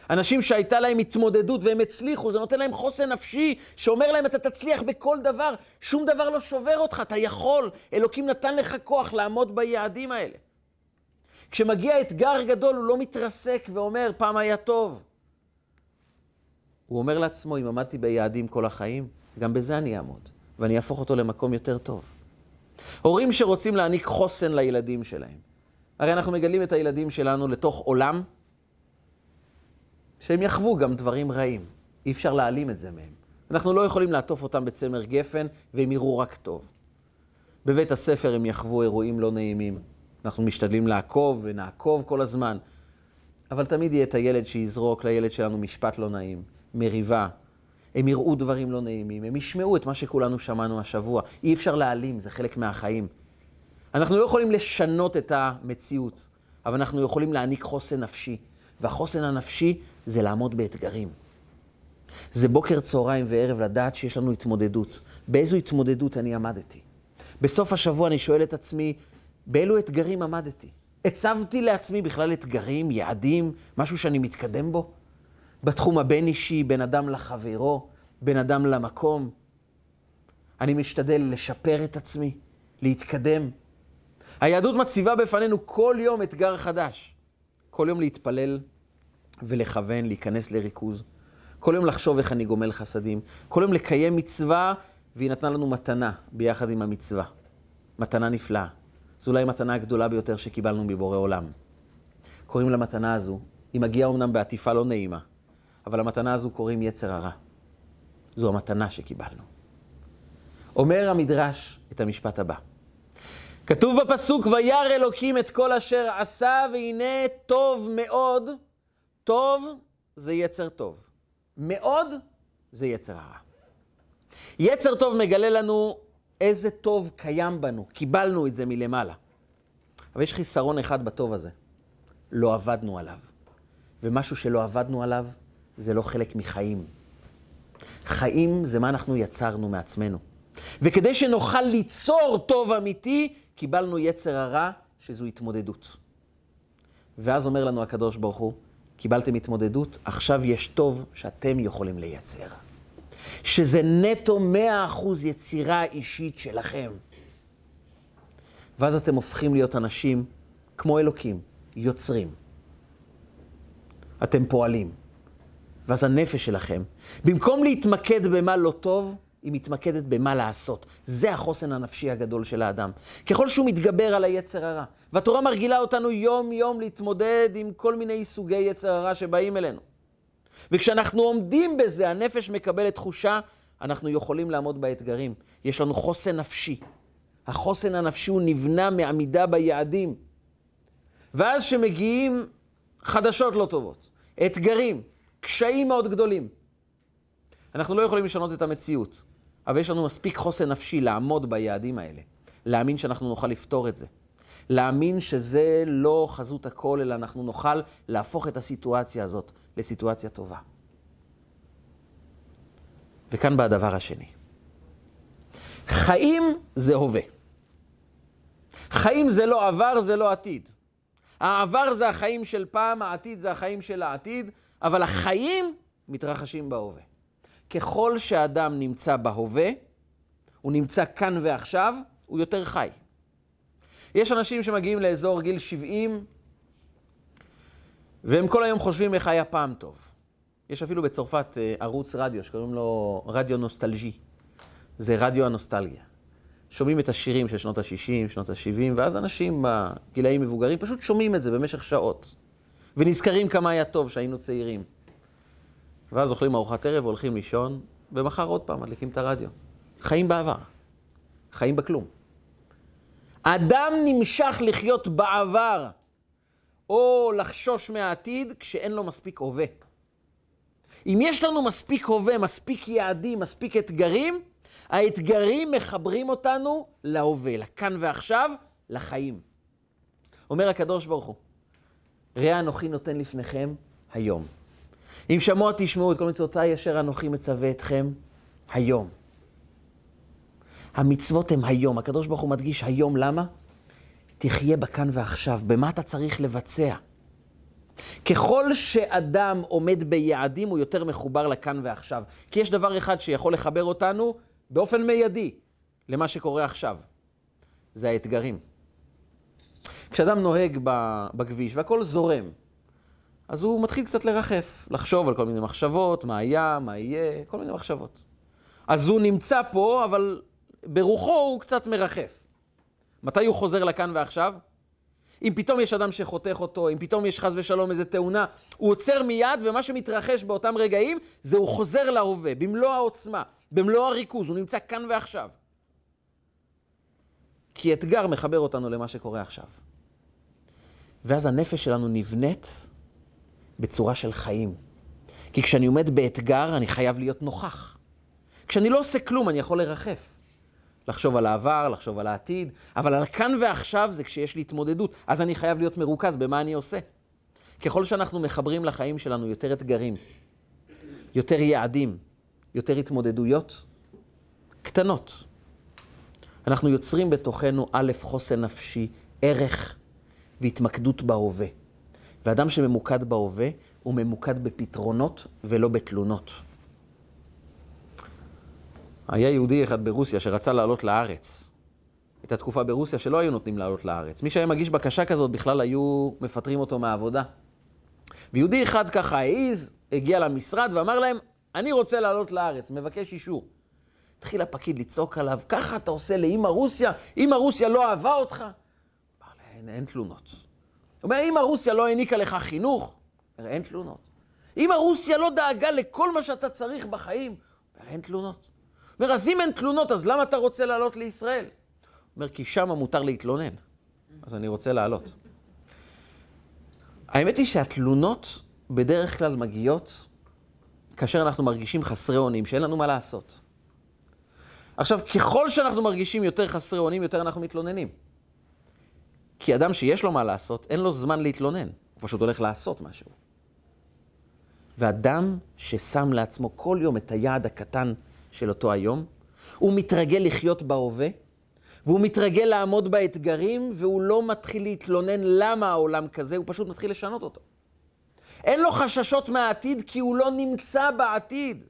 אנשים שהייתה להם התמודדות והם הצליחו, זה נותן להם חוסן נפשי, שאומר להם, אתה תצליח בכל דבר, שום דבר לא שובר אותך, אתה יכול. אלוקים נתן לך כוח לעמוד ביעדים האלה. כשמגיע אתגר גדול, הוא לא מתרסק ואומר, פעם היה טוב. הוא אומר לעצמו, אם עמדתי ביעדים כל החיים, גם בזה אני אעמוד, ואני אהפוך אותו למקום יותר טוב. הורים שרוצים להעניק חוסן לילדים שלהם. הרי אנחנו מגלים את הילדים שלנו לתוך עולם שהם יחוו גם דברים רעים. אי אפשר להעלים את זה מהם. אנחנו לא יכולים לעטוף אותם בצמר גפן והם יראו רק טוב. בבית הספר הם יחוו אירועים לא נעימים. אנחנו משתדלים לעקוב ונעקוב כל הזמן. אבל תמיד יהיה את הילד שיזרוק לילד שלנו משפט לא נעים, מריבה. הם יראו דברים לא נעימים, הם ישמעו את מה שכולנו שמענו השבוע. אי אפשר להעלים, זה חלק מהחיים. אנחנו לא יכולים לשנות את המציאות, אבל אנחנו יכולים להעניק חוסן נפשי. והחוסן הנפשי זה לעמוד באתגרים. זה בוקר, צהריים וערב לדעת שיש לנו התמודדות. באיזו התמודדות אני עמדתי? בסוף השבוע אני שואל את עצמי, באילו אתגרים עמדתי? הצבתי לעצמי בכלל אתגרים, יעדים, משהו שאני מתקדם בו? בתחום הבין-אישי, בין אדם לחברו, בין אדם למקום. אני משתדל לשפר את עצמי, להתקדם. היהדות מציבה בפנינו כל יום אתגר חדש. כל יום להתפלל ולכוון, להיכנס לריכוז. כל יום לחשוב איך אני גומל חסדים. כל יום לקיים מצווה, והיא נתנה לנו מתנה ביחד עם המצווה. מתנה נפלאה. זו אולי המתנה הגדולה ביותר שקיבלנו מבורא עולם. קוראים למתנה הזו, היא מגיעה אמנם בעטיפה לא נעימה, אבל המתנה הזו קוראים יצר הרע. זו המתנה שקיבלנו. אומר המדרש את המשפט הבא. כתוב בפסוק, וירא אלוקים את כל אשר עשה, והנה טוב מאוד, טוב זה יצר טוב. מאוד זה יצר הרע. יצר טוב מגלה לנו איזה טוב קיים בנו, קיבלנו את זה מלמעלה. אבל יש חיסרון אחד בטוב הזה, לא עבדנו עליו. ומשהו שלא עבדנו עליו, זה לא חלק מחיים. חיים זה מה אנחנו יצרנו מעצמנו. וכדי שנוכל ליצור טוב אמיתי, קיבלנו יצר הרע, שזו התמודדות. ואז אומר לנו הקדוש ברוך הוא, קיבלתם התמודדות, עכשיו יש טוב שאתם יכולים לייצר. שזה נטו מאה אחוז יצירה אישית שלכם. ואז אתם הופכים להיות אנשים כמו אלוקים, יוצרים. אתם פועלים. ואז הנפש שלכם, במקום להתמקד במה לא טוב, היא מתמקדת במה לעשות. זה החוסן הנפשי הגדול של האדם. ככל שהוא מתגבר על היצר הרע, והתורה מרגילה אותנו יום-יום להתמודד עם כל מיני סוגי יצר הרע שבאים אלינו. וכשאנחנו עומדים בזה, הנפש מקבלת תחושה, אנחנו יכולים לעמוד באתגרים. יש לנו חוסן נפשי. החוסן הנפשי הוא נבנה מעמידה ביעדים. ואז שמגיעים חדשות לא טובות, אתגרים, קשיים מאוד גדולים, אנחנו לא יכולים לשנות את המציאות. אבל יש לנו מספיק חוסן נפשי לעמוד ביעדים האלה, להאמין שאנחנו נוכל לפתור את זה. להאמין שזה לא חזות הכל, אלא אנחנו נוכל להפוך את הסיטואציה הזאת לסיטואציה טובה. וכאן בא הדבר השני. חיים זה הווה. חיים זה לא עבר, זה לא עתיד. העבר זה החיים של פעם, העתיד זה החיים של העתיד, אבל החיים מתרחשים בהווה. ככל שאדם נמצא בהווה, הוא נמצא כאן ועכשיו, הוא יותר חי. יש אנשים שמגיעים לאזור גיל 70, והם כל היום חושבים איך היה פעם טוב. יש אפילו בצרפת אה, ערוץ רדיו שקוראים לו רדיו נוסטלג'י. זה רדיו הנוסטלגיה. שומעים את השירים של שנות ה-60, שנות ה-70, ואז אנשים בגילאים מבוגרים פשוט שומעים את זה במשך שעות. ונזכרים כמה היה טוב שהיינו צעירים. ואז אוכלים ארוחת ערב, הולכים לישון, ומחר עוד פעם מדליקים את הרדיו. חיים בעבר, חיים בכלום. אדם נמשך לחיות בעבר, או לחשוש מהעתיד, כשאין לו מספיק הווה. אם יש לנו מספיק הווה, מספיק יעדים, מספיק אתגרים, האתגרים מחברים אותנו להווה, לכאן ועכשיו, לחיים. אומר הקדוש ברוך הוא, ראה אנוכי נותן לפניכם היום. אם שמוע תשמעו את כל מצוותיי אשר אנוכי מצווה אתכם היום. המצוות הן היום. הקדוש ברוך הוא מדגיש היום, למה? תחיה בכאן ועכשיו. במה אתה צריך לבצע? ככל שאדם עומד ביעדים, הוא יותר מחובר לכאן ועכשיו. כי יש דבר אחד שיכול לחבר אותנו באופן מיידי למה שקורה עכשיו. זה האתגרים. כשאדם נוהג בכביש והכל זורם, אז הוא מתחיל קצת לרחף, לחשוב על כל מיני מחשבות, מה היה, מה יהיה, כל מיני מחשבות. אז הוא נמצא פה, אבל ברוחו הוא קצת מרחף. מתי הוא חוזר לכאן ועכשיו? אם פתאום יש אדם שחותך אותו, אם פתאום יש חס ושלום איזה תאונה, הוא עוצר מיד, ומה שמתרחש באותם רגעים, זה הוא חוזר להווה, במלוא העוצמה, במלוא הריכוז, הוא נמצא כאן ועכשיו. כי אתגר מחבר אותנו למה שקורה עכשיו. ואז הנפש שלנו נבנית בצורה של חיים. כי כשאני עומד באתגר, אני חייב להיות נוכח. כשאני לא עושה כלום, אני יכול לרחף. לחשוב על העבר, לחשוב על העתיד, אבל על כאן ועכשיו זה כשיש לי התמודדות. אז אני חייב להיות מרוכז במה אני עושה. ככל שאנחנו מחברים לחיים שלנו יותר אתגרים, יותר יעדים, יותר התמודדויות, קטנות, אנחנו יוצרים בתוכנו א', חוסן נפשי, ערך והתמקדות בהווה. ואדם שממוקד בהווה, הוא ממוקד בפתרונות ולא בתלונות. היה יהודי אחד ברוסיה שרצה לעלות לארץ. הייתה תקופה ברוסיה שלא היו נותנים לעלות לארץ. מי שהיה מגיש בקשה כזאת, בכלל היו מפטרים אותו מהעבודה. ויהודי אחד ככה העז, הגיע למשרד ואמר להם, אני רוצה לעלות לארץ, מבקש אישור. התחיל הפקיד לצעוק עליו, ככה אתה עושה לאמא רוסיה? אמא רוסיה לא אהבה אותך? אין, אין תלונות. אומר, אמא רוסיה לא העניקה לך חינוך? אומר, אין תלונות. אמא רוסיה לא דאגה לכל מה שאתה צריך בחיים? אומר, אין תלונות. אומר, אז אם אין תלונות, אז למה אתה רוצה לעלות לישראל? אומר, כי שם מותר להתלונן, אז אני רוצה לעלות. האמת היא שהתלונות בדרך כלל מגיעות כאשר אנחנו מרגישים חסרי אונים, שאין לנו מה לעשות. עכשיו, ככל שאנחנו מרגישים יותר חסרי אונים, יותר אנחנו מתלוננים. כי אדם שיש לו מה לעשות, אין לו זמן להתלונן, הוא פשוט הולך לעשות משהו. ואדם ששם לעצמו כל יום את היעד הקטן של אותו היום, הוא מתרגל לחיות בהווה, והוא מתרגל לעמוד באתגרים, והוא לא מתחיל להתלונן למה העולם כזה, הוא פשוט מתחיל לשנות אותו. אין לו חששות מהעתיד כי הוא לא נמצא בעתיד.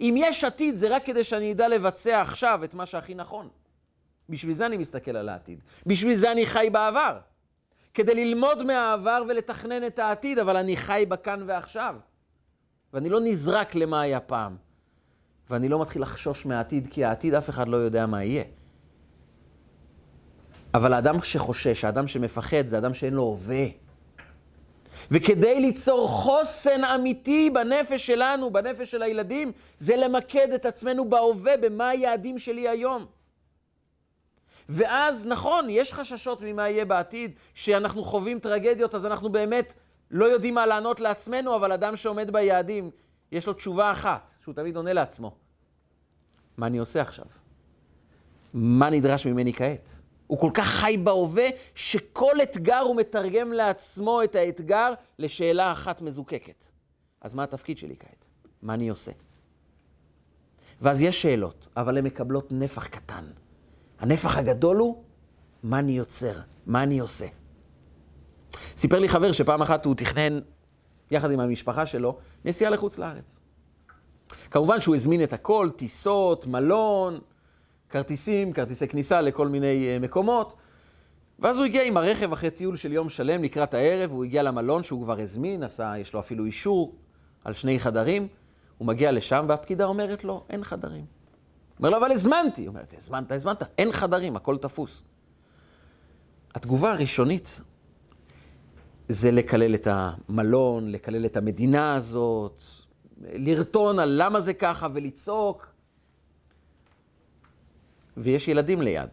אם יש עתיד, זה רק כדי שאני אדע לבצע עכשיו את מה שהכי נכון. בשביל זה אני מסתכל על העתיד. בשביל זה אני חי בעבר. כדי ללמוד מהעבר ולתכנן את העתיד, אבל אני חי בכאן ועכשיו. ואני לא נזרק למה היה פעם. ואני לא מתחיל לחשוש מהעתיד, כי העתיד אף אחד לא יודע מה יהיה. אבל האדם שחושש, האדם שמפחד, זה אדם שאין לו הווה. וכדי ליצור חוסן אמיתי בנפש שלנו, בנפש של הילדים, זה למקד את עצמנו בהווה, במה היעדים שלי היום. ואז, נכון, יש חששות ממה יהיה בעתיד, שאנחנו חווים טרגדיות, אז אנחנו באמת לא יודעים מה לענות לעצמנו, אבל אדם שעומד ביעדים, יש לו תשובה אחת, שהוא תמיד עונה לעצמו. מה אני עושה עכשיו? מה נדרש ממני כעת? הוא כל כך חי בהווה, שכל אתגר הוא מתרגם לעצמו את האתגר לשאלה אחת מזוקקת. אז מה התפקיד שלי כעת? מה אני עושה? ואז יש שאלות, אבל הן מקבלות נפח קטן. הנפח הגדול הוא, מה אני יוצר? מה אני עושה? סיפר לי חבר שפעם אחת הוא תכנן, יחד עם המשפחה שלו, נסיעה לחוץ לארץ. כמובן שהוא הזמין את הכל, טיסות, מלון, כרטיסים, כרטיסי כניסה לכל מיני uh, מקומות. ואז הוא הגיע עם הרכב אחרי טיול של יום שלם לקראת הערב, הוא הגיע למלון שהוא כבר הזמין, עשה, יש לו אפילו אישור על שני חדרים. הוא מגיע לשם והפקידה אומרת לו, אין חדרים. הוא אומר לו, אבל הזמנתי. היא אומרת, הזמנת, הזמנת, אין חדרים, הכל תפוס. התגובה הראשונית זה לקלל את המלון, לקלל את המדינה הזאת, לרטון על למה זה ככה ולצעוק. ויש ילדים ליד,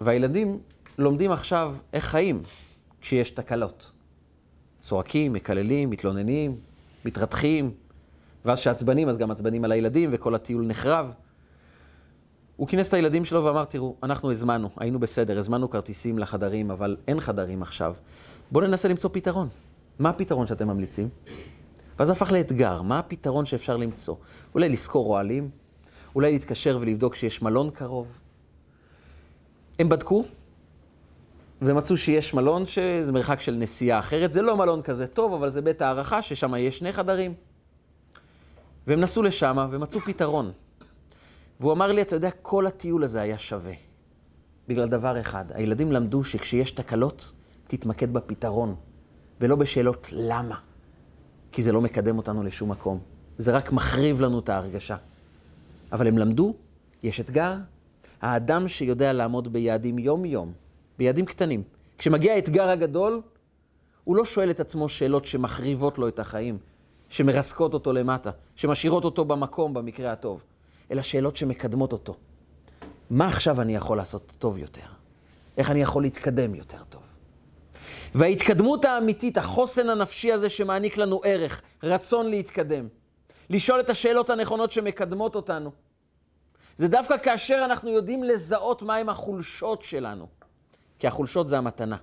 והילדים לומדים עכשיו איך חיים כשיש תקלות. צועקים, מקללים, מתלוננים, מתרתחים, ואז כשעצבנים, אז גם עצבנים על הילדים, וכל הטיול נחרב. הוא כינס את הילדים שלו ואמר, תראו, אנחנו הזמנו, היינו בסדר, הזמנו כרטיסים לחדרים, אבל אין חדרים עכשיו. בואו ננסה למצוא פתרון. מה הפתרון שאתם ממליצים? ואז הפך לאתגר, מה הפתרון שאפשר למצוא? אולי לשכור אוהלים? אולי להתקשר ולבדוק שיש מלון קרוב? הם בדקו, ומצאו שיש מלון שזה מרחק של נסיעה אחרת. זה לא מלון כזה טוב, אבל זה בית הערכה, ששם יש שני חדרים. והם נסעו לשם ומצאו פתרון. והוא אמר לי, אתה יודע, כל הטיול הזה היה שווה. בגלל דבר אחד, הילדים למדו שכשיש תקלות, תתמקד בפתרון, ולא בשאלות למה. כי זה לא מקדם אותנו לשום מקום. זה רק מחריב לנו את ההרגשה. אבל הם למדו, יש אתגר. האדם שיודע לעמוד ביעדים יום-יום, ביעדים קטנים, כשמגיע האתגר הגדול, הוא לא שואל את עצמו שאלות שמחריבות לו את החיים, שמרסקות אותו למטה, שמשאירות אותו במקום במקרה הטוב, אלא שאלות שמקדמות אותו. מה עכשיו אני יכול לעשות טוב יותר? איך אני יכול להתקדם יותר טוב? וההתקדמות האמיתית, החוסן הנפשי הזה שמעניק לנו ערך, רצון להתקדם, לשאול את השאלות הנכונות שמקדמות אותנו, זה דווקא כאשר אנחנו יודעים לזהות מהם החולשות שלנו. כי החולשות זה המתנה.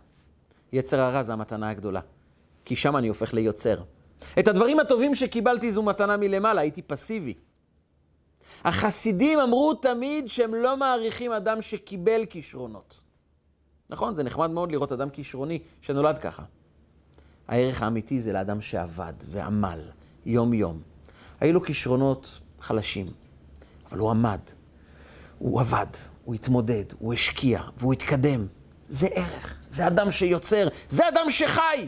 יצר הרע זה המתנה הגדולה. כי שם אני הופך ליוצר. את הדברים הטובים שקיבלתי זו מתנה מלמעלה, הייתי פסיבי. החסידים אמרו תמיד שהם לא מעריכים אדם שקיבל כישרונות. נכון, זה נחמד מאוד לראות אדם כישרוני שנולד ככה. הערך האמיתי זה לאדם שעבד ועמל יום-יום. היו לו כישרונות חלשים, אבל הוא עמד, הוא עבד, הוא התמודד, הוא השקיע והוא התקדם. זה ערך, זה אדם שיוצר, זה אדם שחי,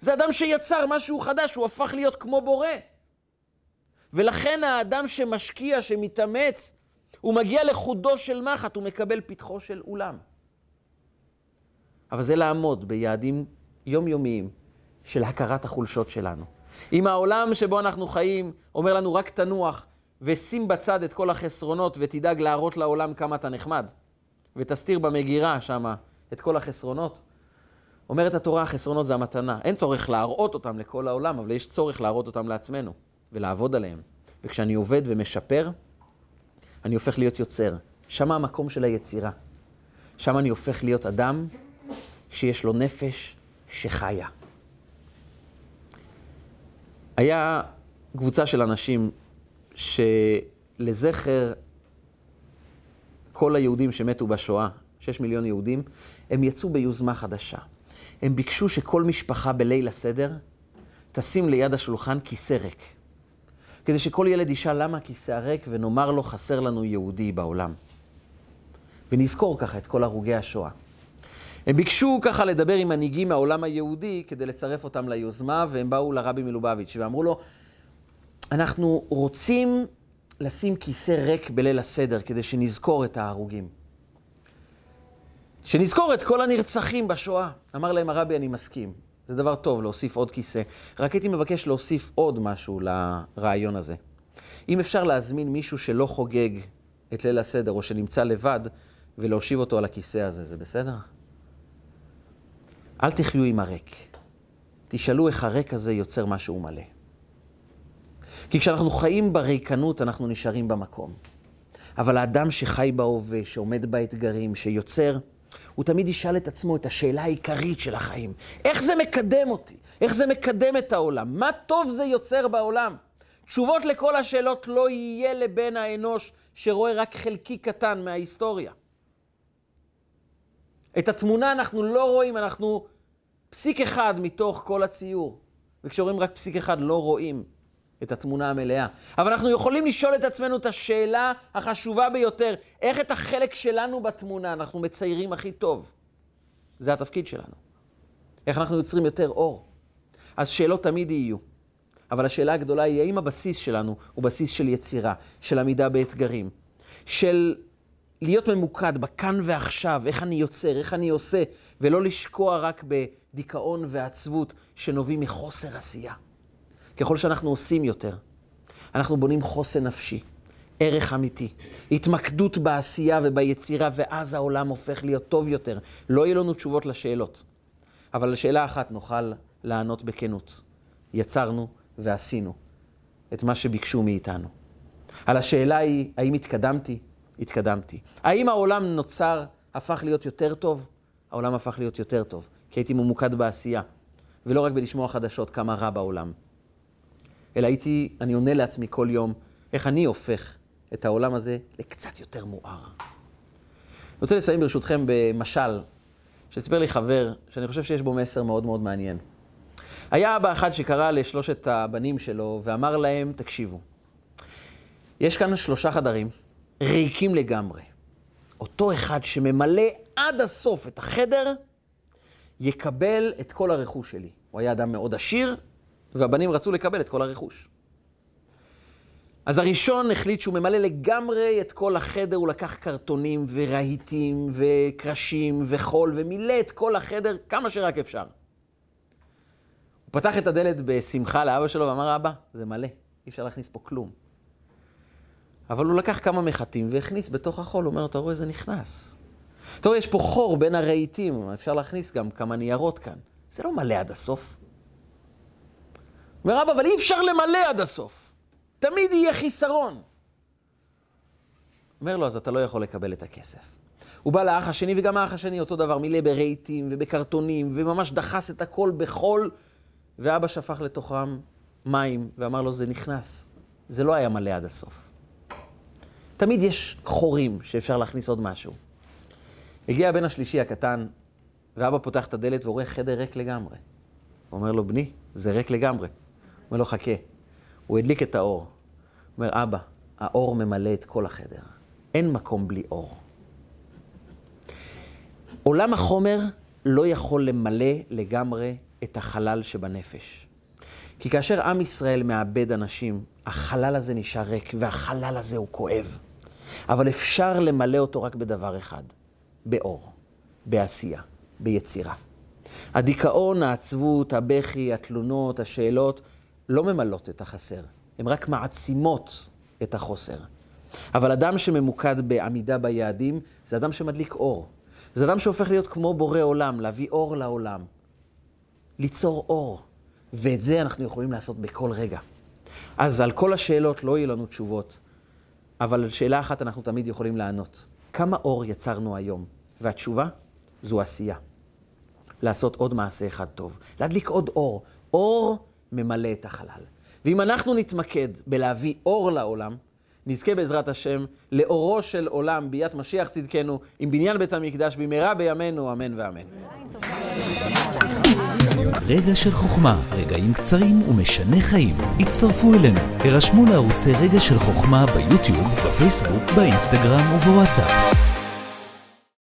זה אדם שיצר משהו חדש, הוא הפך להיות כמו בורא. ולכן האדם שמשקיע, שמתאמץ, הוא מגיע לחודו של מחט, הוא מקבל פתחו של אולם. אבל זה לעמוד ביעדים יומיומיים של הכרת החולשות שלנו. אם העולם שבו אנחנו חיים אומר לנו רק תנוח ושים בצד את כל החסרונות ותדאג להראות לעולם כמה אתה נחמד, ותסתיר במגירה שם את כל החסרונות, אומרת התורה, החסרונות זה המתנה. אין צורך להראות אותם לכל העולם, אבל יש צורך להראות אותם לעצמנו ולעבוד עליהם. וכשאני עובד ומשפר, אני הופך להיות יוצר. שם המקום של היצירה. שם אני הופך להיות אדם שיש לו נפש שחיה. היה קבוצה של אנשים שלזכר כל היהודים שמתו בשואה, שש מיליון יהודים, הם יצאו ביוזמה חדשה. הם ביקשו שכל משפחה בליל הסדר תשים ליד השולחן כיסא ריק. כדי שכל ילד ישאל למה הכיסא הריק ונאמר לו חסר לנו יהודי בעולם. ונזכור ככה את כל הרוגי השואה. הם ביקשו ככה לדבר עם מנהיגים מהעולם היהודי כדי לצרף אותם ליוזמה, והם באו לרבי מלובביץ' ואמרו לו, אנחנו רוצים לשים כיסא ריק בליל הסדר כדי שנזכור את ההרוגים. שנזכור את כל הנרצחים בשואה. אמר להם הרבי, אני מסכים. זה דבר טוב להוסיף עוד כיסא. רק הייתי מבקש להוסיף עוד משהו לרעיון הזה. אם אפשר להזמין מישהו שלא חוגג את ליל הסדר, או שנמצא לבד, ולהושיב אותו על הכיסא הזה, זה בסדר? אל תחיו עם הריק. תשאלו איך הריק הזה יוצר משהו מלא. כי כשאנחנו חיים בריקנות, אנחנו נשארים במקום. אבל האדם שחי בהווה, שעומד באתגרים, שיוצר, הוא תמיד ישאל את עצמו את השאלה העיקרית של החיים. איך זה מקדם אותי? איך זה מקדם את העולם? מה טוב זה יוצר בעולם? תשובות לכל השאלות לא יהיה לבן האנוש שרואה רק חלקי קטן מההיסטוריה. את התמונה אנחנו לא רואים, אנחנו פסיק אחד מתוך כל הציור. וכשרואים רק פסיק אחד לא רואים את התמונה המלאה. אבל אנחנו יכולים לשאול את עצמנו את השאלה החשובה ביותר, איך את החלק שלנו בתמונה אנחנו מציירים הכי טוב? זה התפקיד שלנו. איך אנחנו יוצרים יותר אור? אז שאלות תמיד יהיו. אבל השאלה הגדולה היא, האם הבסיס שלנו הוא בסיס של יצירה, של עמידה באתגרים, של להיות ממוקד בכאן ועכשיו, איך אני יוצר, איך אני עושה, ולא לשקוע רק בדיכאון ועצבות שנובעים מחוסר עשייה. ככל שאנחנו עושים יותר, אנחנו בונים חוסן נפשי, ערך אמיתי, התמקדות בעשייה וביצירה, ואז העולם הופך להיות טוב יותר. לא יהיו לנו תשובות לשאלות, אבל לשאלה אחת נוכל לענות בכנות. יצרנו ועשינו את מה שביקשו מאיתנו. על השאלה היא, האם התקדמתי? התקדמתי. האם העולם נוצר, הפך להיות יותר טוב? העולם הפך להיות יותר טוב, כי הייתי ממוקד בעשייה, ולא רק בלשמוע חדשות כמה רע בעולם. אלא הייתי, אני עונה לעצמי כל יום, איך אני הופך את העולם הזה לקצת יותר מואר. אני רוצה לסיים ברשותכם במשל שסיפר לי חבר, שאני חושב שיש בו מסר מאוד מאוד מעניין. היה אבא אחד שקרא לשלושת הבנים שלו ואמר להם, תקשיבו, יש כאן שלושה חדרים, ריקים לגמרי. אותו אחד שממלא עד הסוף את החדר, יקבל את כל הרכוש שלי. הוא היה אדם מאוד עשיר, והבנים רצו לקבל את כל הרכוש. אז הראשון החליט שהוא ממלא לגמרי את כל החדר, הוא לקח קרטונים ורהיטים וקרשים וחול ומילא את כל החדר כמה שרק אפשר. הוא פתח את הדלת בשמחה לאבא שלו ואמר, אבא, זה מלא, אי אפשר להכניס פה כלום. אבל הוא לקח כמה מחטים והכניס בתוך החול, הוא אומר, אתה רואה, זה נכנס. אתה רואה, יש פה חור בין הרהיטים, אפשר להכניס גם כמה ניירות כאן. זה לא מלא עד הסוף. אומר, אבא, אבל אי אפשר למלא עד הסוף. תמיד יהיה חיסרון. אומר לו, אז אתה לא יכול לקבל את הכסף. הוא בא לאח השני, וגם האח השני אותו דבר, מילא ברהיטים ובקרטונים, וממש דחס את הכל בחול, ואבא שפך לתוכם מים, ואמר לו, זה נכנס. זה לא היה מלא עד הסוף. תמיד יש חורים שאפשר להכניס עוד משהו. הגיע הבן השלישי הקטן, ואבא פותח את הדלת ורואה חדר ריק לגמרי. הוא אומר לו, בני, זה ריק לגמרי. אומר לו, חכה. הוא הדליק את האור. הוא אומר, אבא, האור ממלא את כל החדר. אין מקום בלי אור. עולם החומר לא יכול למלא לגמרי את החלל שבנפש. כי כאשר עם ישראל מאבד אנשים, החלל הזה נשאר ריק, והחלל הזה הוא כואב. אבל אפשר למלא אותו רק בדבר אחד, באור, בעשייה, ביצירה. הדיכאון, העצבות, הבכי, התלונות, השאלות, לא ממלאות את החסר, הן רק מעצימות את החוסר. אבל אדם שממוקד בעמידה ביעדים, זה אדם שמדליק אור. זה אדם שהופך להיות כמו בורא עולם, להביא אור לעולם. ליצור אור. ואת זה אנחנו יכולים לעשות בכל רגע. אז על כל השאלות לא יהיו לנו תשובות, אבל על שאלה אחת אנחנו תמיד יכולים לענות. כמה אור יצרנו היום? והתשובה זו עשייה. לעשות עוד מעשה אחד טוב. להדליק עוד אור. אור ממלא את החלל. ואם אנחנו נתמקד בלהביא אור לעולם, נזכה בעזרת השם לאורו של עולם ביאת משיח צדקנו, עם בניין בית המקדש במהרה בימינו, אמן ואמן. רגע של חוכמה, רגעים קצרים ומשנה חיים. הצטרפו אלינו, הרשמו לערוצי רגע של חוכמה ביוטיוב, בפייסבוק, באינסטגרם ובוואטסאפ.